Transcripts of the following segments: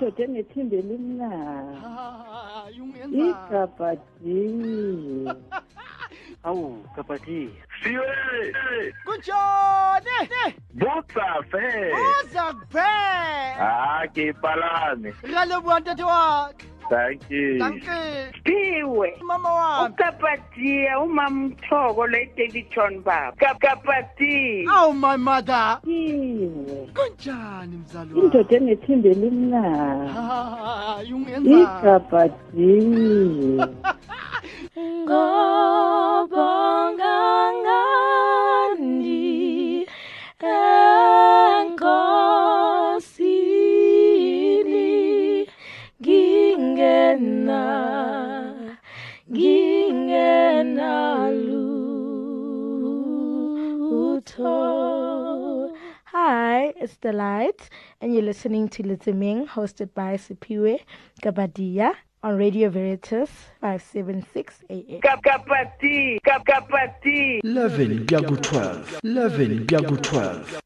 indoda enethembeli mnayo ah, igabhadiye awu gabhadiye siyole kunjani buzafe buza kuphela ipalane ngalobuwa wakhe. Thank you. danke. Piwe mama wami. Ukapatiya umamthoko le-davidton baba. Kapati awu my mother. Piwe kunjani mzali wami? Indoda engethembeli mna hayi ungenza ngingena ngingena lutho Hi, it's the light, and you're listening to Litziming, hosted by Sipiwe Gabadia on Radio Veritas 576 AM. kapati kapati 11 kuya ku-12 11 kuya ku-12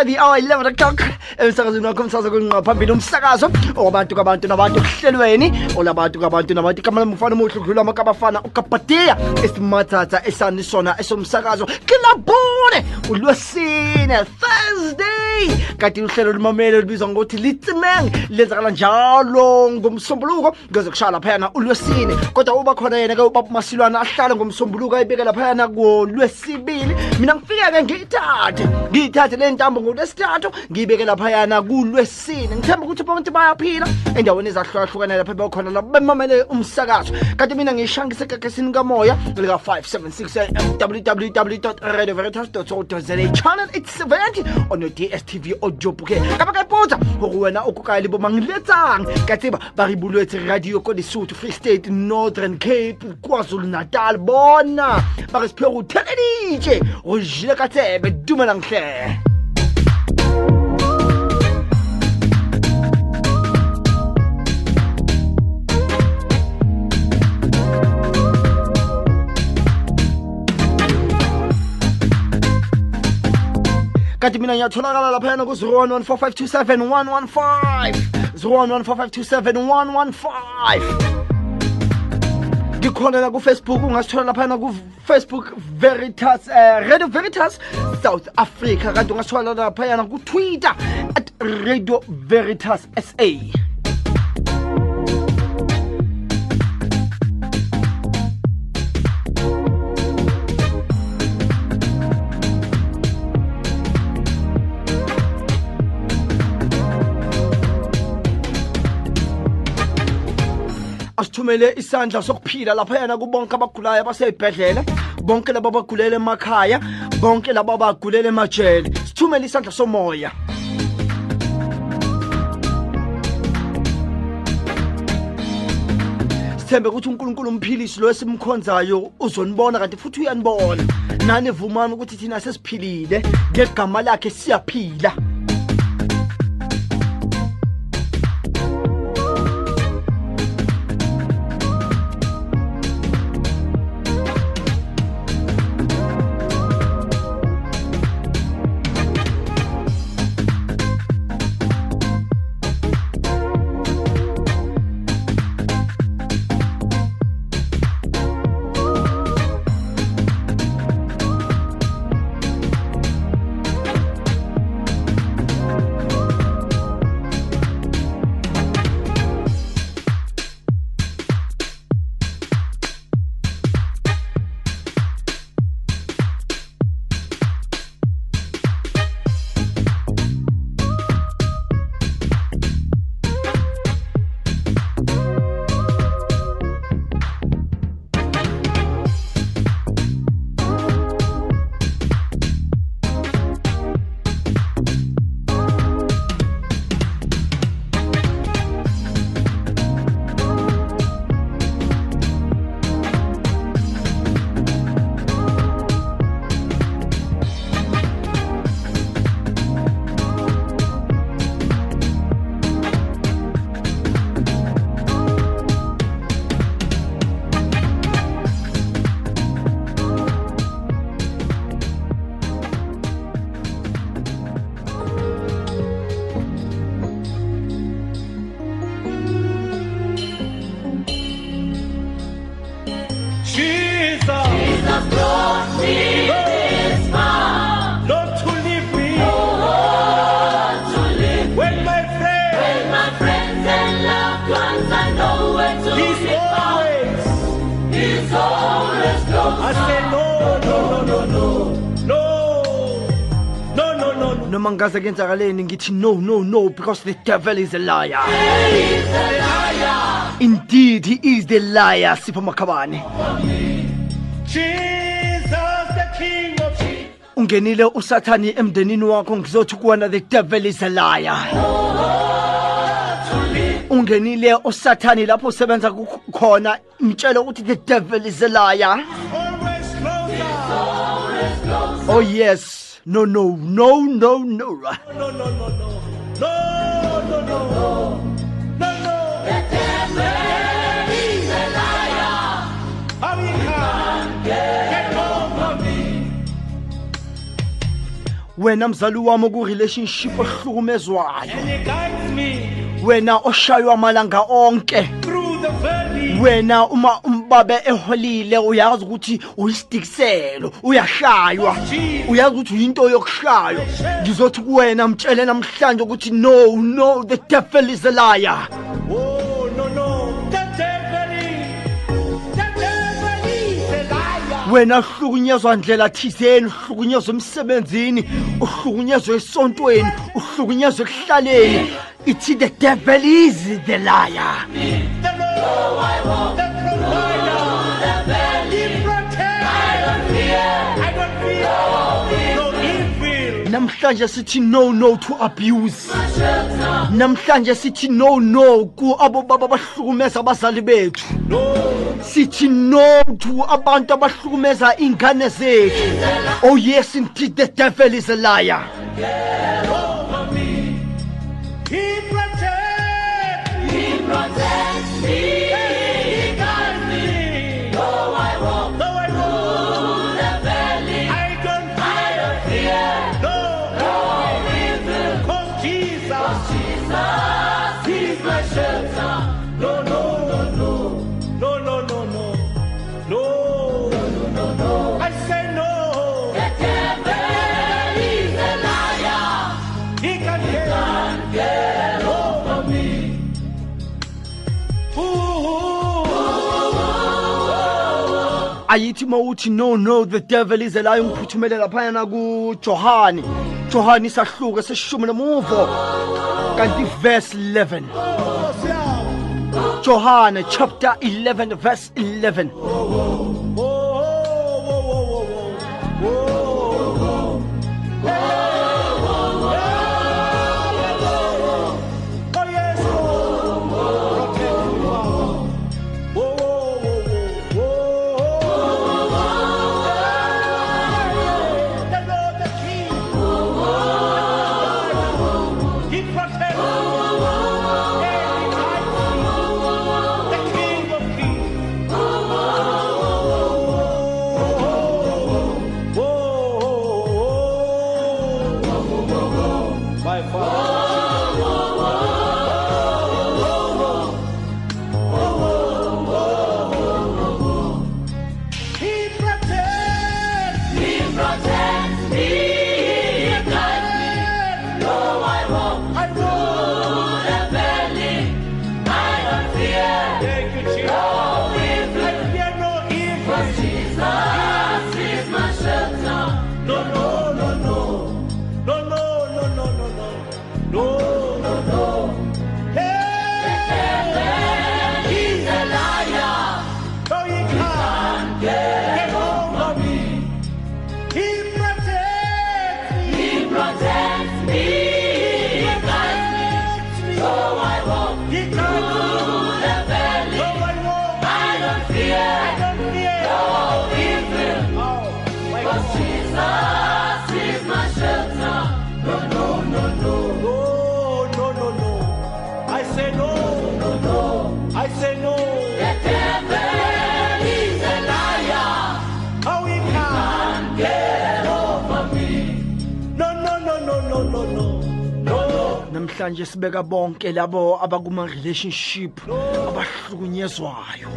14 li-hour 11 o'clock emsakazweni wakho umsakazo kwenqa phambili umsakazo owabantu kabantu nabantu ekuhlelweni olabantu kabantu nabantu igama lamufana umuhle udlula amakabafana ukabhadiya esimathatha esani sona esomsakazo. Kilabone ulwesine thursday. Kanti uhlelo lumamele libizwa ngokuthi litsimeng lenzakala njalo ngomsombuluko. Ngeze kushaya laphayana ulwesine kodwa uba khona yena-ke ubaba masilwana ahlala ngomsombuluko ayibeke laphayana kolwesibili mina ngifike-ke ngiyithathe ngiyithathe le ngolwesithathu ngiyibeke laphayana kulwesine. Ngithemba ukuthi bonke bayaphila. Endaweni ezahlukahlukene lapha bekhona la bemamele umsakazo. Kanti mina ngiyishangise ekakesini kamoya lika-576 www radio veritas co channel 870 on your dstv audio bouquet kapa ka ipotsa gore wena o kokae le bo mang letsang ka tseba ba re buletse radio ko lesotho free state northern cape kwazulu natal bona ba re sephego go theleditše go jile ka tsebe dumelang hle kanti mina ngiyatholakala laphayana ku-011 4527 115 011 4527 115 ngikhona la kufacebook ungasithola laphayana kufacebook veritas uh, radio veritas south africa. Kanti ungasithola laphayana kutwitter at radio veritas sa asithumele isandla sokuphila laphayana kubonke abagulayo abaseyibhedlela bonke laba abagulele emakhaya bonke laba abagulele emajele. Sithumele isandla somoya. Sithembe ukuthi unkulunkulu umphilisi lo esimkhonzayo uzonibona kanti futhi uyanibona. Nani vumani ukuthi thina sesiphilile ngegama lakhe siyaphila. Noma ngaze kenzakaleni ngithi no no no because the devil is a liar. Indeed he is the liar sipho makhabane. Ungenile usathani emndenini wakho ngizothi kuwona the devil is a liar. Ungenile usathani lapho usebenza ku- khona mtshele ukuthi the devil is a liar. Oh yes. No no no no no No, no, no, no, no. No, no, no, no. No, no. Let him raise a liar. I mean, wena mzali wami ku-relationship ohlukumezwayo wena oshaywa amalanga onke wena uma umbabe eholile uyazi ukuthi uyisidikiselo uyashaywa. Uyazi. Ukuthi uyinto yokushaywa. Ngizothi kuwena mtshele namhlanje ukuthi no no the devil is a liar. Wena uhlukunyezwa ndlela thizeni uhlukunyezwa emsebenzini uhlukunyezwa esontweni uhlukunyezwa ekuhlaleni. Ithi the devil is the liar namhlanje sithi no no to abuse. Namhlanje sithi no no ku abo baba abahlukumeza abazali bethu. Sithi no to abantu abahlukumeza ingane zethu. Oh yes indeed the devil is a liar ayithi uma uthi no no the devil ize layo ngiphuthumelela phayana kujohane johane sahluke seshumi nomuvo kanti verse 11 johane chapter 11 verse 11 namhlanje sibeka bonke labo abakuma relationship abahlukunyezwayo.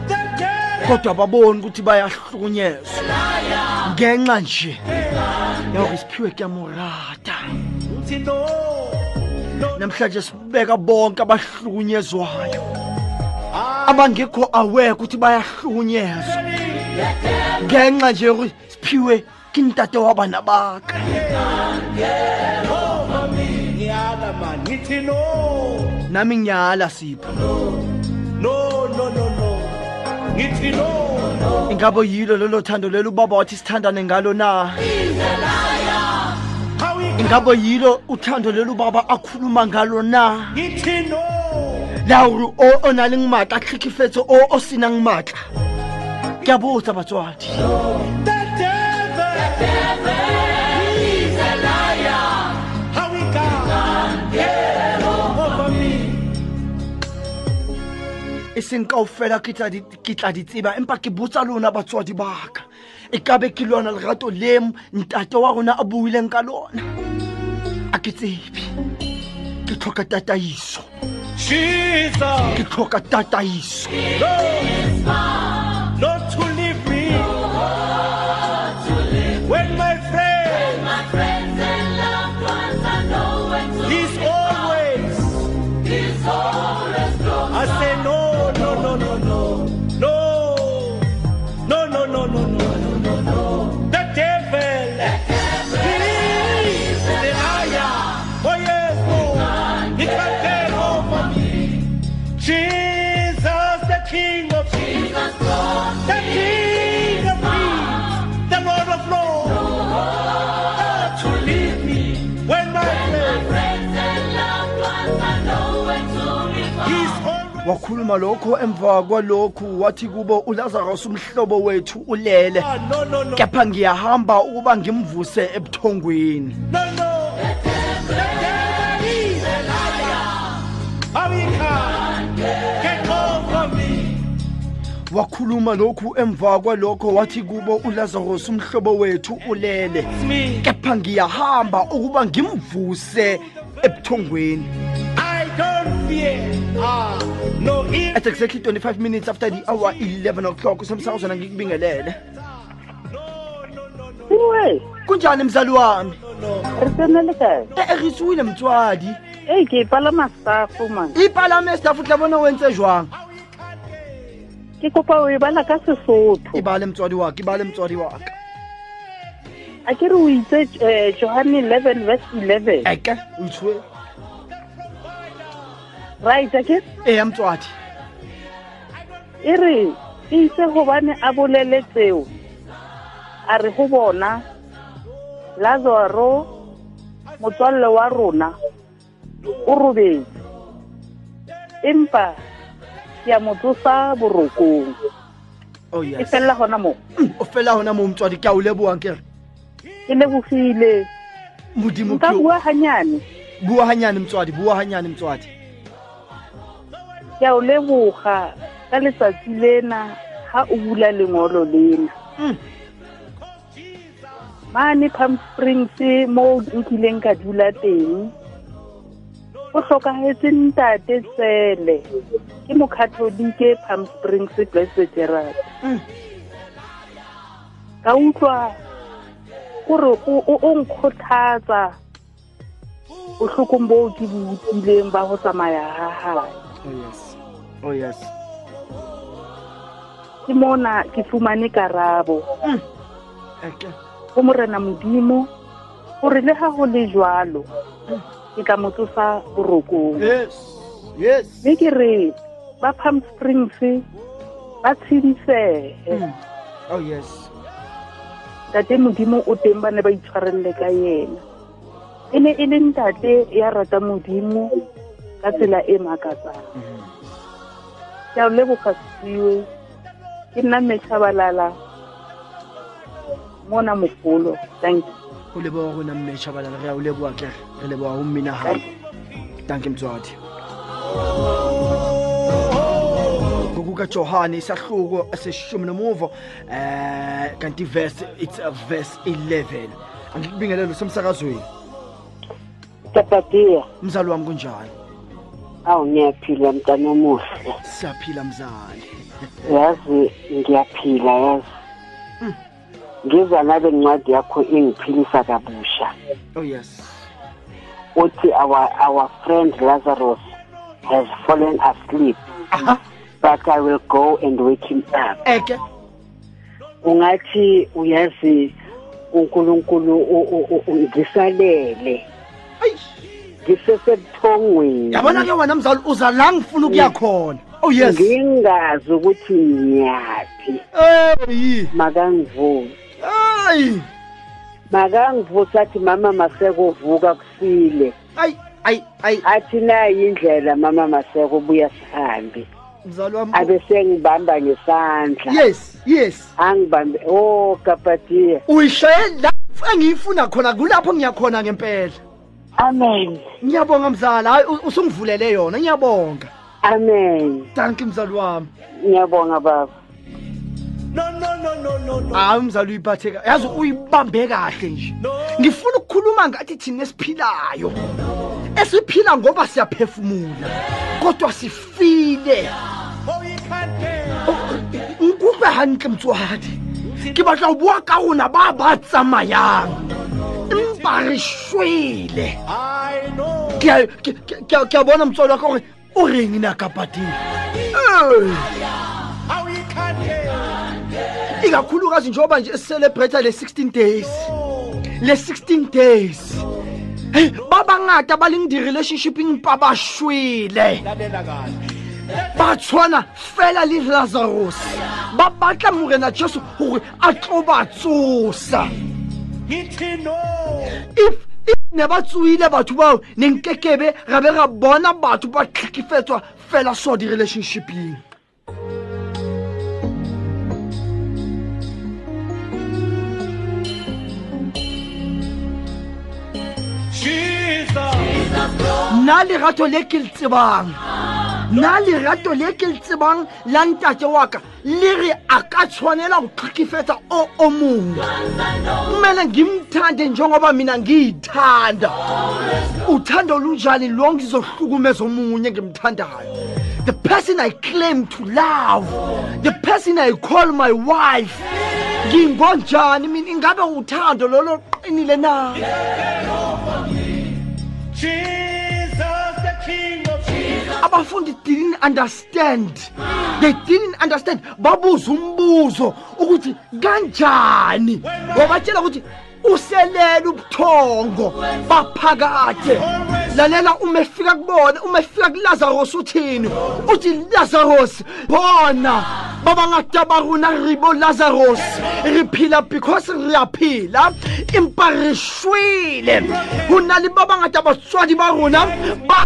Kodwa baboni ukuthi bayahlukunyezwa. Ngenxa nje yoko isiphiwe kyamorata namhlanje sibeka bonke abahlukunyezwayo. Abangekho aware ukuthi bayahlukunyezwa. Ngenxa nje yokuthi siphiwe kintate wabana bakhe ngithi no. Nami ngiyala sipho no. No no no ngithi no ingabe yilo lolo thando lelo ubaba wathi sithandane ngalo na? Ingabe yilo uthando lelo ubaba akhuluma ngalo na? Ngithi no. La ore o o na leng maatla a tlhekefetse o o senang maatla ke a botsa batswadi. The e seng kao fela ke tla di- tseba empa ke botsa lona batswadi baka e kabe ke lona lerato le m- ntate wa rona a buileng ka lona. A ke tsebe. Ke tlhoka tataiso. Jesus! Ke tlhoka tataiso. Not wakhuluma lokho emva kwalokhu wathi kubo ulazarus umhlobo wethu ulele Ah, no no no kepha ngiyahamba ukuba ngimvuse ebuthongweni No, no. The devil is a liar. How he can get over me. wakhuluma lokhu emva kwalokho wathi kubo ulazarus umhlobo wethu ulele It's me. kepha ngiyahamba ukuba ngimvuse ebuthongweni At exactly 25 minutes after the hour 11 o'clock usemsakuzona ngikubingelele Uwe kunjani mzali wami Risenele kae Eh risuwile mtswadi Eh ke palama staff man Ipalama staff tla bona o entse jwang Ke kopa Ibale mtswadi wa ibale mtswadi wa ka Akere o 11 verse 11 Eka o Right, ake e ya motswadi e re e ise gobane a bolele tseo. A re go bona Lazaro motswalle wa rona o robetse. Empa ke a motsosa borokong. oh E felela gona mo. Mm, o felela gona mo motswadi ke a o leboang kere Ke lebogile. modimo ka bua hanyane. bua hanyane motswadi bua hanyane motswadi ke a o leboga ka letsatsi lena ga o bula lengolo lena Mm. mane palm springs mo nkileng ka dula teng o tlhokagetse ntate sele ke mokatholike palm springs blessed gerard Mm. ka utlwa gore o- nkgothatsa botlhokong boo ke bo utlwileng ba go tsamaya ga gae oh yes. Oh yes. Ke mona ke fumane karabo. Go morena modimo gore le ga go le jwalo ke tla mo tsosa borokong. Yes. Yes. Mme ke re ba palm springs ba tshedisege Mm. oh yes. Tate modimo o teng ba ne ba itshwarelele ka yena. E ne e le ntate ya rata modimo ka tsela e makatsang ke a leboga sewe ke nna mmetšhabalala mona mogolo thank you o leboga gona mme shabalala re a o leboa kere re leboga go mmina gago tanke mtswadi kukajohane isahluko eseshumi nomuvo eh kanti verse it's a verse 11 angikubingelelo semsakazweni Tapatia, mzali wami kunjani awu ngiyaphila mntana omuhle. siyaphila mzali Yazi ngiyaphila yazi. Hmm. Ngiza nabe incwadi yakho ingiphilisa kabusha. oh yes Uthi our our friend Lazarus has fallen asleep, but I will go and wake him up. eke Ungathi uyazi uNkulunkulu u- u- u- ungisalele. Ayi. ngisesebuthongweni yabona ke wena mzali uza la ngifuna ukuya khona? Oh yes. Ngingazi ukuthi ngiyaphi eyi makangivuke ayi makangivuse athi mama maseko vuka kusile. Ayi ayi ayi. Athi nayi indlela mama maseko buya sihambe. Mzali wami abe sengibamba ngesandla. Yes yes. Angibambe oh kapatiya uyishaye la engiyifuna khona kulapho ngiyakhona ngempela. Amen. Ngiyabonga mzala. Hayi u- usungivulele yona. Ngiyabonga. Amen. Thank you mzali wami. Ngiyabonga baba. No, no, no, no, no, no. hayi mzali uyiphathe yazi uyibambe kahle nje. Ngifuna ukukhuluma ngathi thina esiphilayo. Esiphila ngoba siyaphefumula kodwa sifile. Oh, you can't tell. nkutlwe hantle motswadi ke batla go bua ka rona ba ba tsamayang. barishwile ngiyabona mtsolo wakho uringi nakabhatini ikakhulukazi njengoba nje eselebrata le-16 days. Le-16 days. Hey ba bangata ba leng di-relationshiping pa ba shwele ba tshwana fela le lazarus. Ba batla morena jesu gore a tlo ba tsosa. If if ne ba tsoile batho bao ne nkekebe ra be ra bona batho ba tlhekefetswa fela so di-relationshipeng nna lerato le ke le tsebang nna lerato le ke le tsebang la ntate wa ka le re a ka tshwanela go tlhokefetsa o o mongwe kumele ngimthande njengoba mina ngiyithanda. Uthando lunjani? Lo ngizohlukumeza omunye ngimthandayo. The person i claim to love the person i call my wife ngingonjani? Mina ingabe uthando lolo qinile na? Abafundi didn't understand. They didn't understand. Babuza umbuzo ukuthi kanjani? Wabatshela ukuthi uselele ubuthongo baphakade lalela uma efika kubona uma efika kulazarus uthini? Uthi lazarus bona babangata ba rona re lazarus re because re a phela empa re shwele go na le ba bangata batswadi ba rona ba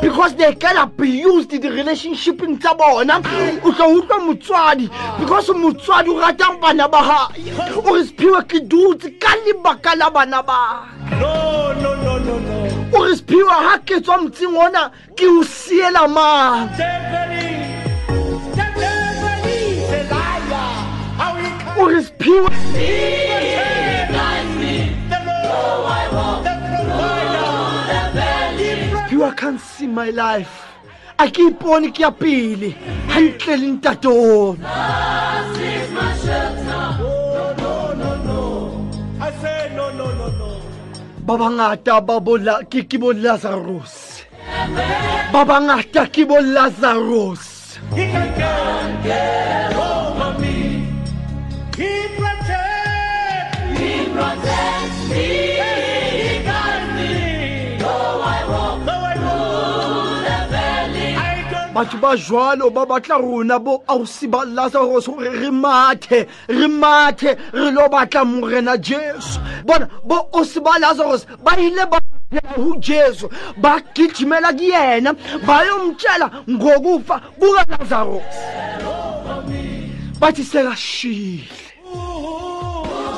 because they get abused di-relationshipeng tsa bona o tla utlwa motswadi because motswadi o ratang bana ba gae o re sephiwe ke dutse ka lebaka la bana ba o re sephiwa ga ke tswa motseng ona ke o siela mang? O re can't see my life. A ke ipone ke ya pele gantle le ba bangata ba ke ke bo lazarus ba bangata ke bo lazarus batho ba jwalo ba batla rona bo ausi ba lazarus gore re mathe re mathe re lo batla morena jesu bona bo ausi ba lazarus ba ile ba hu jesu ba gijimela kuyena bayomtshela ngokufa kukalazarus bathi sekashile.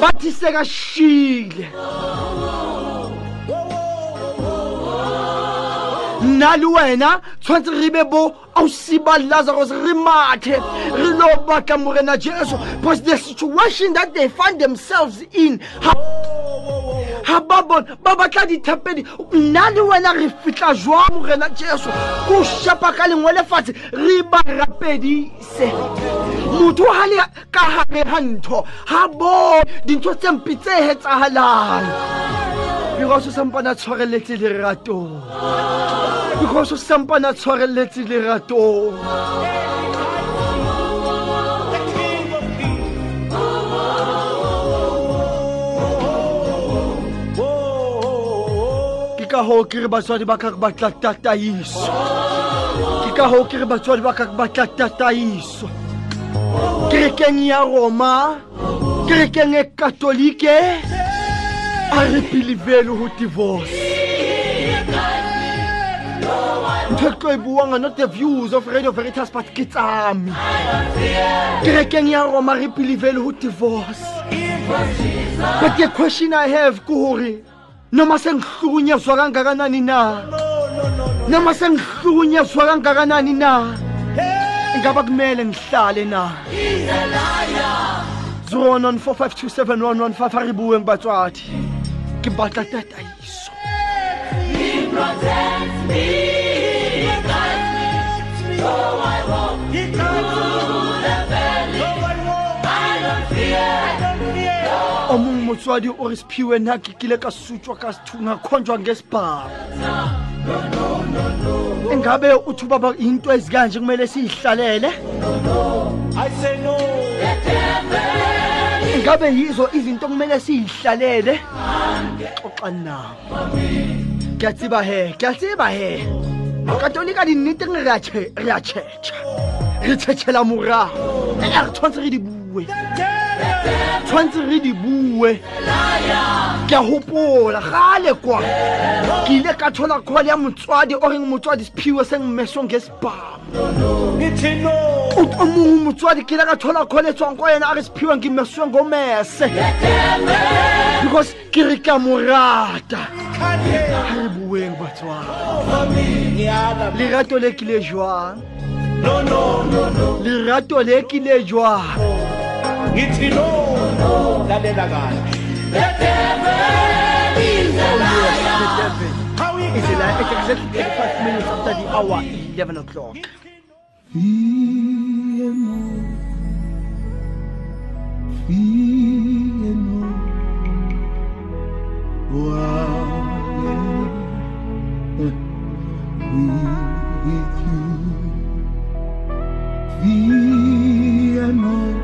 Bathi sekashile nna le wena tshwanetse re be bo lazarus re mathe. Re lo batla morena jesu. Because the situation that they find themselves in ha ba bona ba batla dithapedi. Nna le wena re fitlha jwang morena jesu? Ko shapa ka lengwe lefatshe re ba rapedise. Motho ha le ka gare ga ntho ga bo dintho tse mpe tse hetsagalang because o sampana tshwareletse leratong. Because o sampana tshwareletse leratong ka hoo ke re batswadi ba ka re batla tataiso ke ka hoo ke re batswadi ba ka re batla tataiso kerekeng ya roma kerekeng e katolike a re belivele ho divorce. Ntho e tlo e buang not the views of radio veritas but ke tsame kerekeng ya roma re belivele ho divorce. But the question i have ke hore noma sengihlukunyezwa kangakanani na? Noma sengihlukunyezwa kangakanani na? Ingaba kumele ngihlale na? Zona 45271155 aribuwe ngibatswathi ke batla tataiso He protects me, he guides me, so I won't. He guides me. O mongwe motswadi o re sephiwe nna ke kile ka sutswa ka sethunga khonjwa ngesibhamu ingabe uthuba ba into ezikanje kumele siyihlalele? Ingabe yizo izinto kumele siyihlalele? Xoxa nabo ke a tseba he. Ke a tseba he katolika dinneteng re a tjhe- re a tšhetšha re tšhetšhela morago ee re tshwanetse re di bue tshwanetse re di bue. Ke a gopola gale kwa. Ke ile ka thola call ya motswadi o reng motswadi sephiwe seng mmesong ke a o motswadi ke ile ka thola call e tswang kwa yena a re sephiwe ke mmesiwe ngomese because ke re ka morata Can't hear. a re bueng batswadi. Le kile jwang? Lerato le kile jwang It's a no. Lalela kahle. How we It's like it's exactly 35 minutes after the hour 11 o'clock With you, be Ungesabi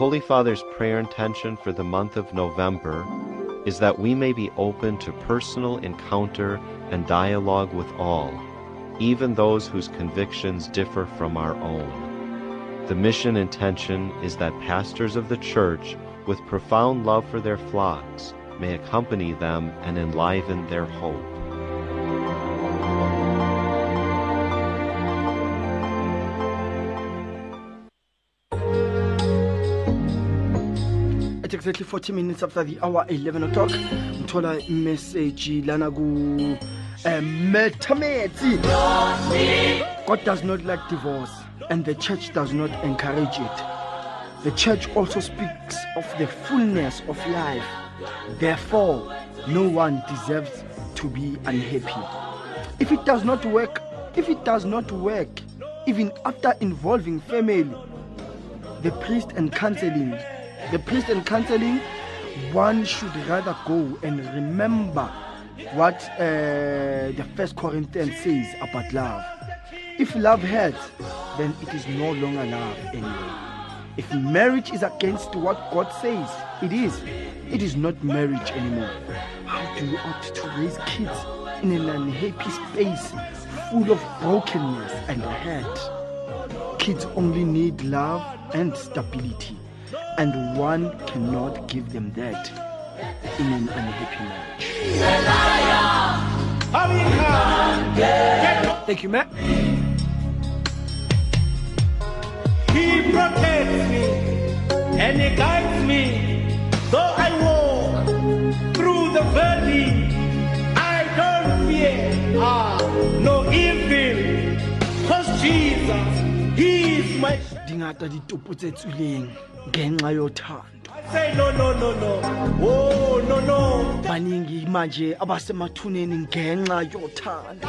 Holy Father's prayer intention for the month of November is that we may be open to personal encounter and dialogue with all, even those whose convictions differ from our own. The mission intention is that pastors of the church, with profound love for their flocks, may accompany them and enliven their hope. Exactly 40 minutes after the hour 11 o'clock. Ngithola message lana ku eh, methametsi god does not like divorce and the church does not encourage it. The church also speaks of the fullness of life. Therefore no one deserves to be unhappy. If it does not work if it does not work even after involving family the priest and counseling the priest and counseling one should rather go and remember what uh, the first corinthians says about love. If love hurts then it is no longer love anymore. If marriage is against what god says it is. It is not marriage anymore. How do you ought to raise kids in an unhappy space full of brokenness and hurt? Kids only need love and stability and one cannot give them that in an unhappy marriage thank you Matt. He protects me and He guides me. Though I walk through the valley, I don't fear ah, no evil. Cause Jesus, He is my. Dingata ditopo tse tswileng ngenxa yothando I say no, no, no, no. Oh, no, no. baningi manje abasemathuneni ngenxa yothando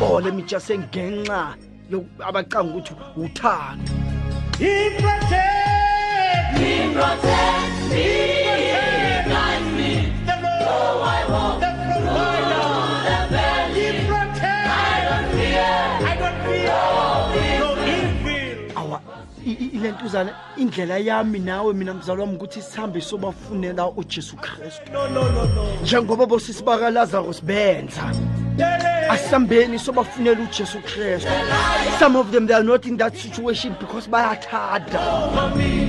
oh let me just say ngenxa yo- abacanga ukuthi uthando He protects me. He protects me. He guides me. The Lord, oh, I walk ile ntuzana indlela yami nawe mina mzali wami ukuthi sihambe sobafunela ujesu kristu. Njengoba bosisi bakalazarus benza asihambeni sobafunela ujesu kristu. Some of them they are not in that situation because bayathanda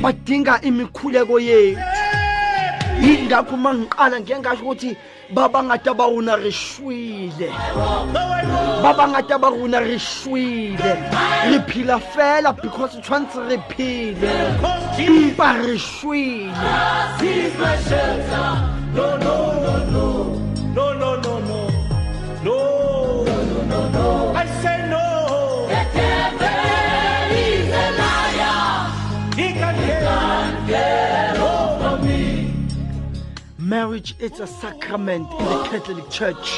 badinga imikhuleko yethu yingakho uma ngiqala ngiyengasho ukuthi babangata bauna re shwile babangata ba re shwile re phela fela because tshwanetse re phele empa re shwile. No, no, no, no. No, no, no, no. No. Marriage is a sacrament in the catholic church.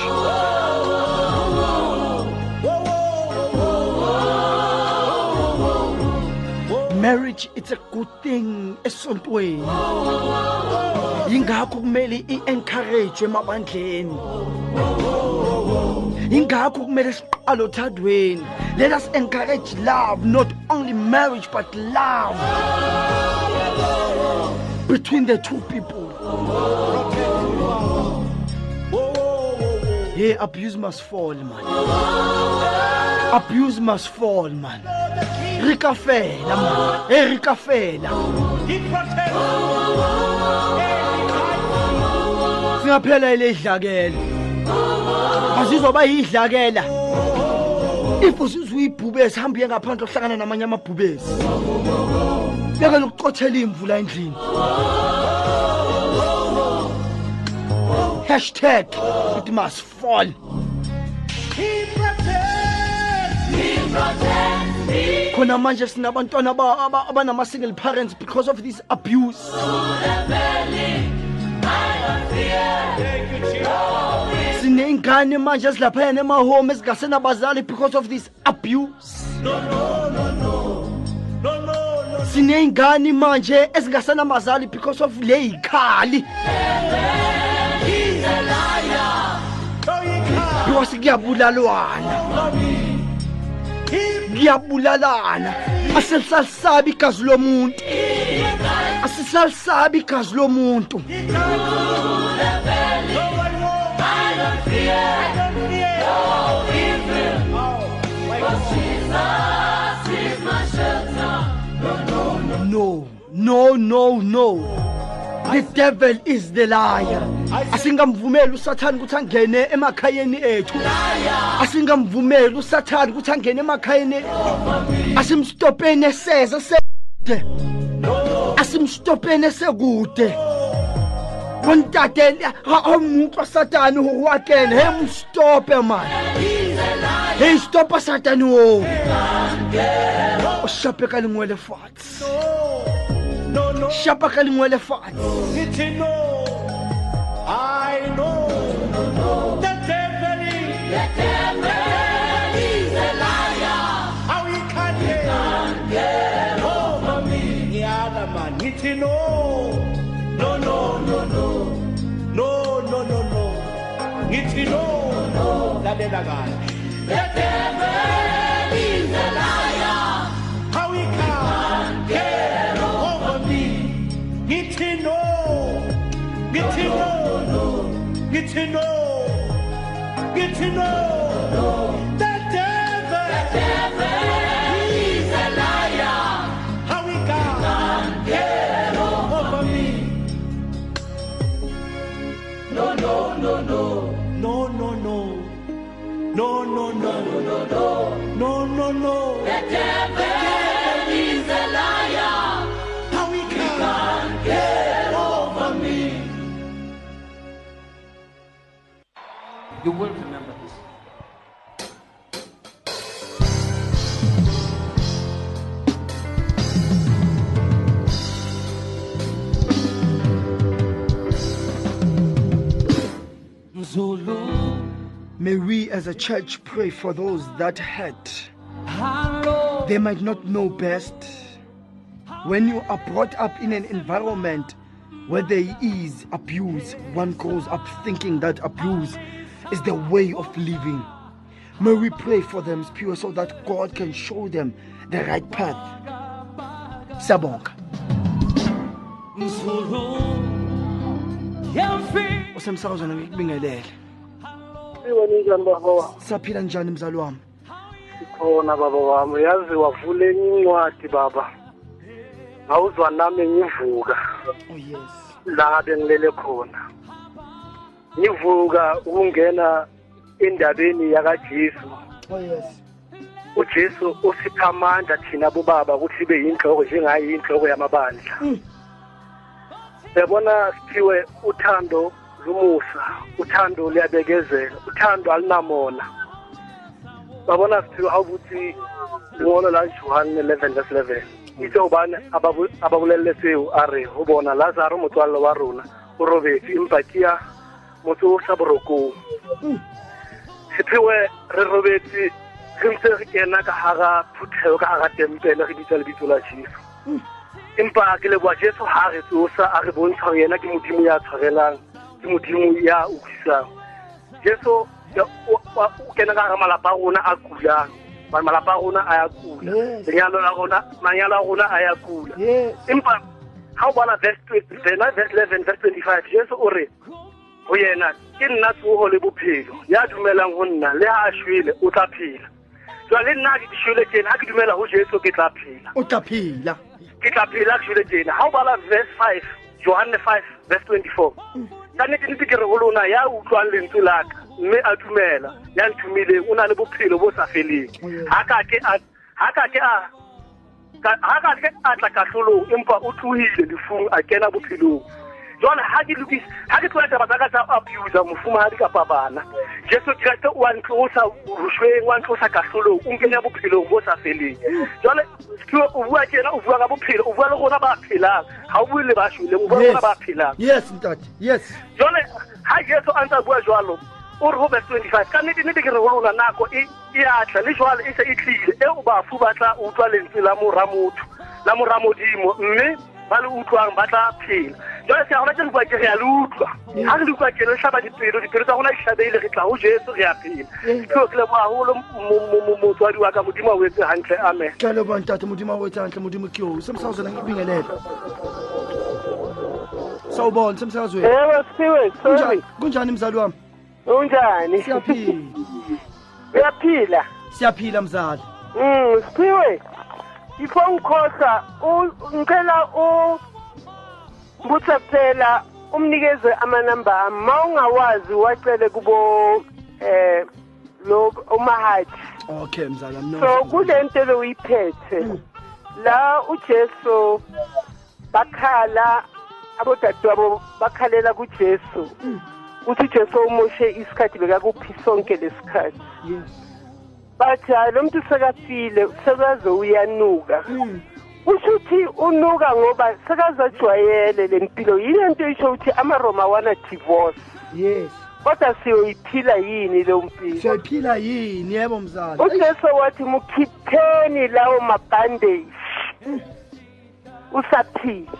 Marriage it's a good thing esontweni. Yingakho kumele i-encourage emabandleni. Yingakho kumele siqale othandweni let us encourage love not only marriage but love between the two people yeah abuse must fall man. Abuse must fall man. Re ka fela man. E re ka fela. He protects. singaphela ile idlakela. Asizoba yidlakela. If usizwe uyibhubesi hambe uye ngaphandle ohlangana namanye amabhubesi. Yekela ukucothela imvula endlini. Hashtag it must fall khona manje sinabantwana aba- aba- abanama-single parents because of this abuse siney'ngane manje ezilaphayana emahome ezingasenabazali because of this abuse No, no, no, no. No, no, no. siney'ngane manje ezingasenabazali because of le yikhali He's Voici Giabula Luana. Giabula Lana. A sensação sabe casou. A sensação sabe casou. No, no, no, no. The devil is the liar. Asingamvumeli usathane ukuthi angene emakhayeni ethu. Asingamvumeli usathane ukuthi angene emakhayeni asimstopeni eseze sekude. Asimstopeni esekude. Bontate aumuntu wasatani hore wa kena he mstope man. He stopa satani o o shape ka lengwele fatshe shapa ka lengwele fatshe It's no. I know. The devil is. The devil is a liar. How he can get over me. The other man. It's no. No, no, no, no. No, no, no, no. It's no. No. That It's know, get to The may we as a church pray for those that hurt. They might not know best. When you are brought up in an environment where there is abuse one grows up thinking that abuse is the way of living. May we pray for them pure so that god can show them the right path. Siyabonga Zulu, yamfi. usemsakazweni ngikubingelele Iwena njani baba wami? saphila njani mzali wami Sikhona baba wami. Yazi wavule enye incwadi baba. Ngawuzwa nami ngivuka oh yes la bengilele khona. Ngivuka ukungena endabeni yakaJesu. oh yes uJesu usipha amandla thina bobaba ukuthi sibe yinhloko njengayo inhloko yamabandla. Yabona siphiwe uthando lumusa, uthando liyabekezela, uthando alinamona. Babona siphiwe awukuthi ngolo la Johan 11 verse 11. Itse ubane ababu ababuleletseo are ho bona Lazaro motswalle wa rona o robetse empa kia motho o sa borokong. sephewe re robetse re ntse re kena ka hara phuthego ka hara tempele re bitsa lebitso la jesu empa ke leboa jesu ha re tsosa a re bontsha hore yena ke modimo ya tshwarelang ke modimo ya utlwisang. Jesu o kena ka hara malapa a rona a kulang. Malapa a rona a ya kula. Lenyalo la rona manyalo a rona a ya kula. Empa ha o bala verse 20 vena verse 11 verse 25 jesu o re go yena ke nna tsogo le bophelo ya dumelang go nna le ha a shwele o tla phela. Jwale nna ha ke shwele tsena ga ke dumela go jesu ke tla phela. O tla phela ke tla phela ke jole tjena. Ha o bala verse five johanne five verse 24 ka nnete nnete ke re go lona ya utlwang lentswe laka mme a dumela ya nthumileng o na le bophelo bo sa feleng. Ha ka ke a ha ka ke a ka- ka tla kahlolong empa o tlohile lefung a kena bophelong jwale ha ke lokise ha ke tlola taba tsa ka tsa abusa mofumahadi kapa bana. Jesu kreste wa ntlosa boshweng wa ntlosa kahlolong o nkenya bophelong bo sa feleng. Jwale o bua tjena o bua ka bophelo o bua le rona ba phelang. Ha o bue le ba shweleng o bua le rona ba phelang. Yes ntate. Yes. Jwale ha jesu a ntse bua jwalo o re ho verse 25 ka nnete nnete ke re ho lona nako e atla le jwale e se e tlile. Eo bafu ba tla utlwa lentswe la moramotho la moramodimo mme ba le utlwang ba tla phela jwale se gona tse lekuwa ke re ya le utlwa. Mm. Ga re lekuwa ke le tlhaba dipelo dipelo tsa gona ditlhabele re tlago jeso re ya phela. So ke leboa golo motswadi wa ka modimo a o etse gantle amen. Ke leboa ntate modimo a o etse gantle modimo ke o e se mosawuzelang ibingelela eh, sawubona semsakazweni ewe siwe sorry. Kunjani mzali wami? Unjani siyaphila. Uyaphila? Siyaphila mzali. Mm siphiwe ifo ngikhohlwa ngicela umbutha kuphela umnikeze amanamba ami ma ungawazi wacele kubo eh lo umahaji okay mzali wami no so kule nto bewuyiphethe la ujesu bakhala abodadewabo bakhalela kujesu. Uthi ujesu umoshe isikhathi bekakuphi sonke lesikhathi yes. Bathi hayi lo muntu sekafile sekaze uyanuka kusho ukuthi unuka ngoba sekazajwayele le mpilo. Yile nto isho ukuthi amaroma wana divorce yes. Kodwa siyoyiphila yini leyo mpilo? Siyayiphila yini yebo mzali? Ujesu wathi mukhipheni lawo mabhandeji usaphila.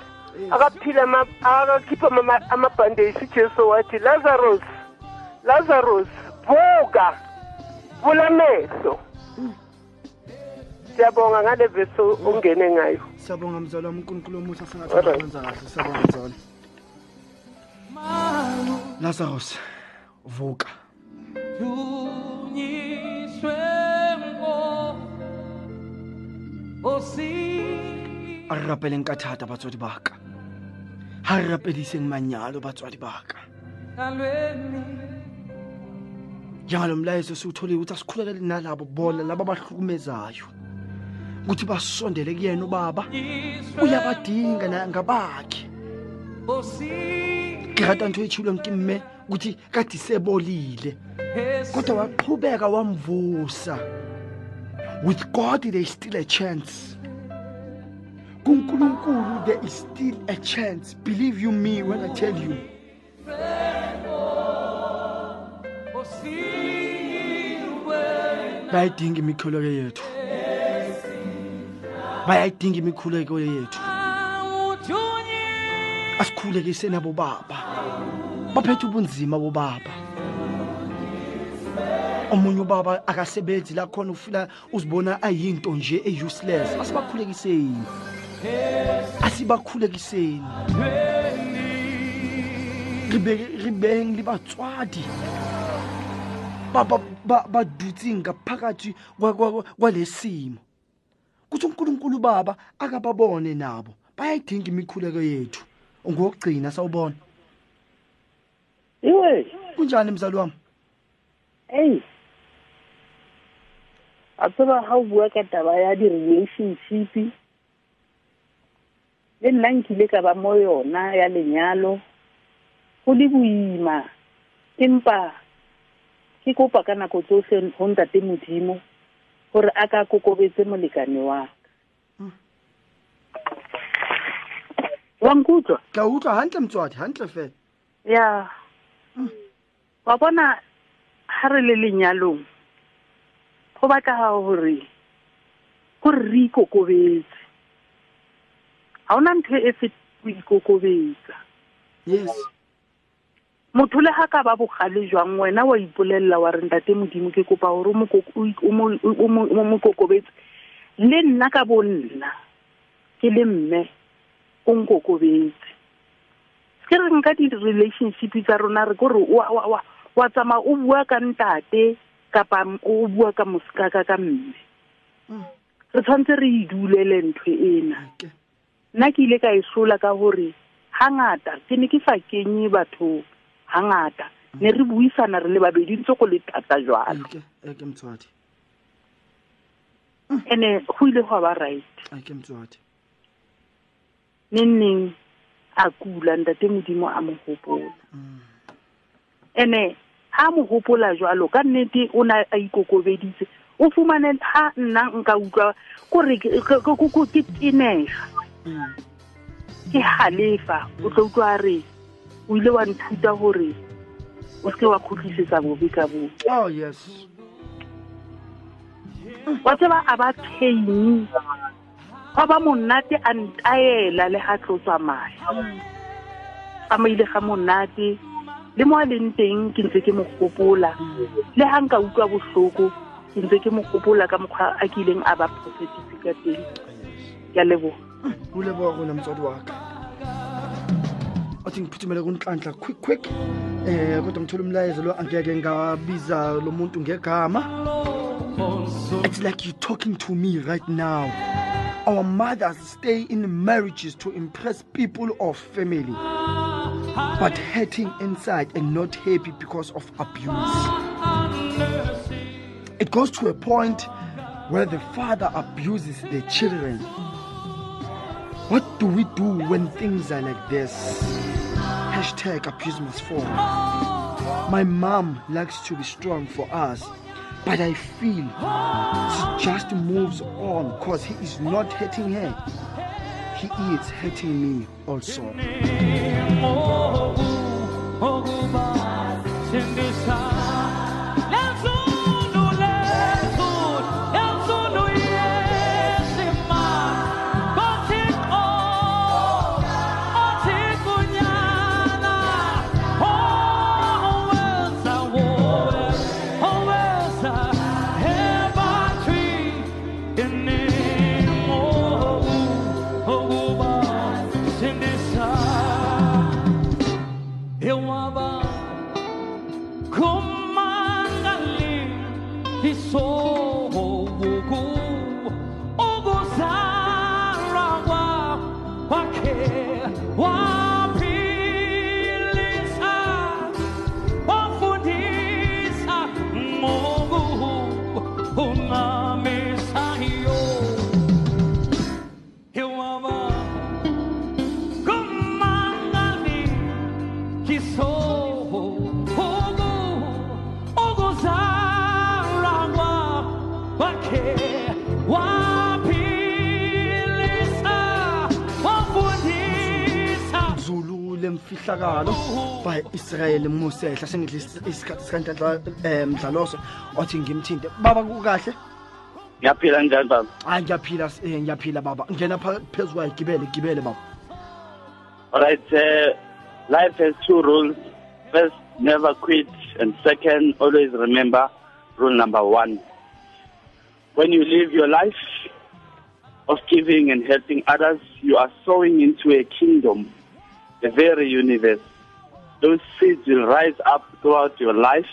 Akaphila ama- akakhipha ama- amabhandeji ujesu wathi lazarus lazarus vuka vula amehlo siyabonga ngale vesi ongene ngayo. Siyabonga mzali wami unkulunkulu omuhle Alright. asengathikwenza kahle siyabonga mzali lazarus vuka. A re rapeleng ka thata batswadi baka. Ha re rapediseng manyalo batswadi baka. Njalo mlayezo siwutholiwe ukuthi asikhulekele nalabo bona laba abahlukumezayo. Ukuthi basondele kuyena ubaba. Uyabadinga na ngabakhe? Ke rata ntho e tshilweng ke mme ukuthi kade sebolile. Kodwa waqhubeka wamvusa. With god there is still a chance. Kunkulunkulu there is still a chance. Believe you me when i tell you. Bayayidinga imikhuleko yethu. Bayayidinga imikhuleko yethu. Asikhulekise nabo baba. Baphethe ubunzima bobaba. Omunye ubaba akasebenzi la khona ufila uzibona ayinto nje e-useless. Asibakhulekiseni. Asibakhulekiseni. Ribe- ribeng le batswadi ba- dutseng ngaphakathi kwa- kwa- kwa- kwalesimo kuthi unkulunkulu baba akababone nabo bayayidinga imikhuleko yethu. Ngokugcina sawubona. Iwe. Kunjani mzali wami? Ei a tseba ga o bua ka taba ya di-relationship le nna nkile ka ba mo yona ya lenyalo go le boima. Empa ke kopa ka nako tsotlhe go ntate modimo gore a ka kokobetse molekane wa ka. Wa nkutlwa? Ka utlwa hantle motswadi hantle fela. Ya. Wa bona ha re le lenyalong go batla gore gore re ikokobetse. Ga ona ntho e fe go ikokobetsa. Yes. Motho le ga ka ba bogale jwang wena wa ipolelela wa reng ntate modimo ke kopa gore o mo koko- o ik- o mo- o mo o mo kokobetse. Le nna ka bo nna ke le mme o nkokobetse. Ke re nka di-relationship tsa rona re kore wa tsamaya o bua ka ntate kapa o bua ka mosekaka ka mme. Re tshwanetse re idulele ntho ena. Nna ke ile ka e sola ka gore hangata ke ne ke sa kenye batho hangata. Ne re buisana re le babedi ntse go le thata jwalo. Eke eke motswadi ene go ile go ba right. Eke motswadi neng neng a kula ntate modimo a mo gopola ene ha mo gopola jwalo ka nnete o na a ikokobeditse. O fumane ha nna nka utlwa kore ke ke- ke- ke- ke tenega ke halefa o tlo utlwa a re o ile wa nthuta gore o seke wa kgutlisetsa bobe ka bobe oh yes. Wa tseba a ba pain wa ba monate a ntaela le ga tlo tsamaya tsamaile ga monate? Le mo a leng teng ke ntse ke mo gopola. Le ga nka utlwa botlhoko ke ntse ke mo gopola ka mokgwa a kileng a ba prophetic ka teng. Ke a leboga o leboga gona motswadi wa ka. Othi ngiphuthumele kunhlanhla quick quick. Eh kodwa umlayezo lo angeke ngabiza lo muntu ngegama. It's like you're talking to me right now. Our mothers stay in marriages to impress people or family but hurting inside and not happy because of abuse. It goes to a point where the father abuses the children. What do we do when things are like this hashtag abuse must fall my mom likes to be strong for us but i feel she just moves on because he is not hurting her he is hurting me also Zulu lemfihlakalo by Israel sengidla isikhathi eh mdlaloso othi ngimthinte. Baba kukahle? Ngiyaphila njani baba? Hayi ngiyaphila eh, ngiyaphila baba. Ngena pha- phezu kwayo gibele gibele baba. Alright uh, life has two rules. First never quit and second always remember rule number one. When you live your life of giving and helping others you are sowing into a kingdom very universe those seeds will rise up throughout your life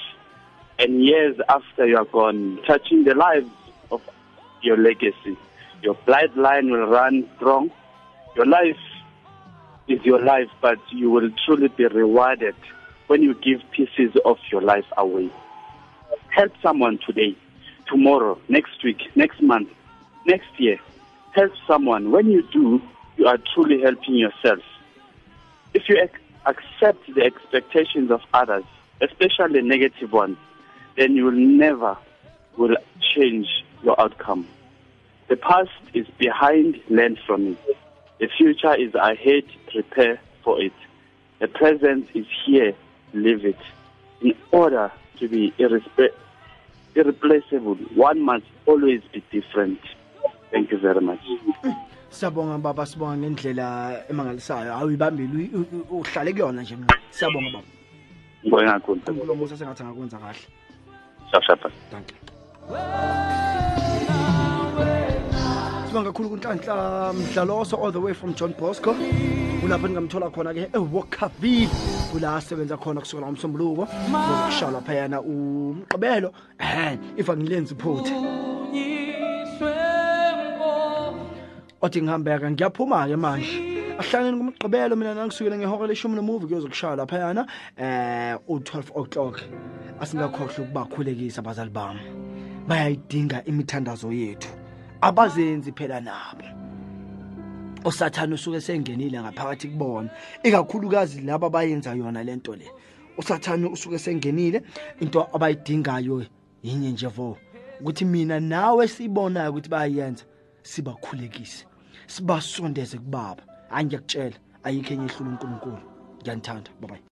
and years after you are gone touching the lives of your legacy your bloodline will run strong your life is your life, but you will truly be rewarded when you give pieces of your life away. Help someone today, tomorrow, next week, next month, next year. Help someone. When you do, you are truly helping yourself. If you ac- accept the expectations of others, especially negative ones, then you will never will change your outcome. The past is behind, learn from it. The future is ahead, prepare for it. The present is here, live it. In order to be irrespe- irreplaceable, one must always be different. Thank you very much. Siyabonga baba sibonga ngendlela emangalisayo. Awuyibambile uyi- u- u- uhlale kuyona nje siyabonga baba. Ngibonga kakhulu. unkulunkulu musa sengathi angakwenza kahle. Thank you. Sibonga kakhulu kunhlanhla mdlaloso all the way from john bosco. Kulapho ningamthola khona-ke ewokaville kula asebenza khona kusukela ngomsombuluko. Zokushala phayana umqibelo eh if angilenzi iphuthe othi ngihambeka ngiyaphuma-ke manje. Ahlangene kumgqibelo mina nangisukele ngehora leshumi nomuvi kuyozokushaya laphayana eh u-12 o'clock. Asingakhohlwa ukubakhulekisa abazali bami. Bayayidinga imithandazo yethu. Abazenzi phela nabo. Usathane usuke sengenile ngaphakathi kubona. Ikakhulukazi laba abayenza yona lento le. Usathane usuke sengenile. Into abayidingayo yinye nje vo. Ukuthi mina nawe sibonayo ukuthi bayayenza sibakhulekise. sibasondeze kubaba. Hayi ngiyakutshela ayikho enye ehlula unkulunkulu ngiyanithanda. Bye.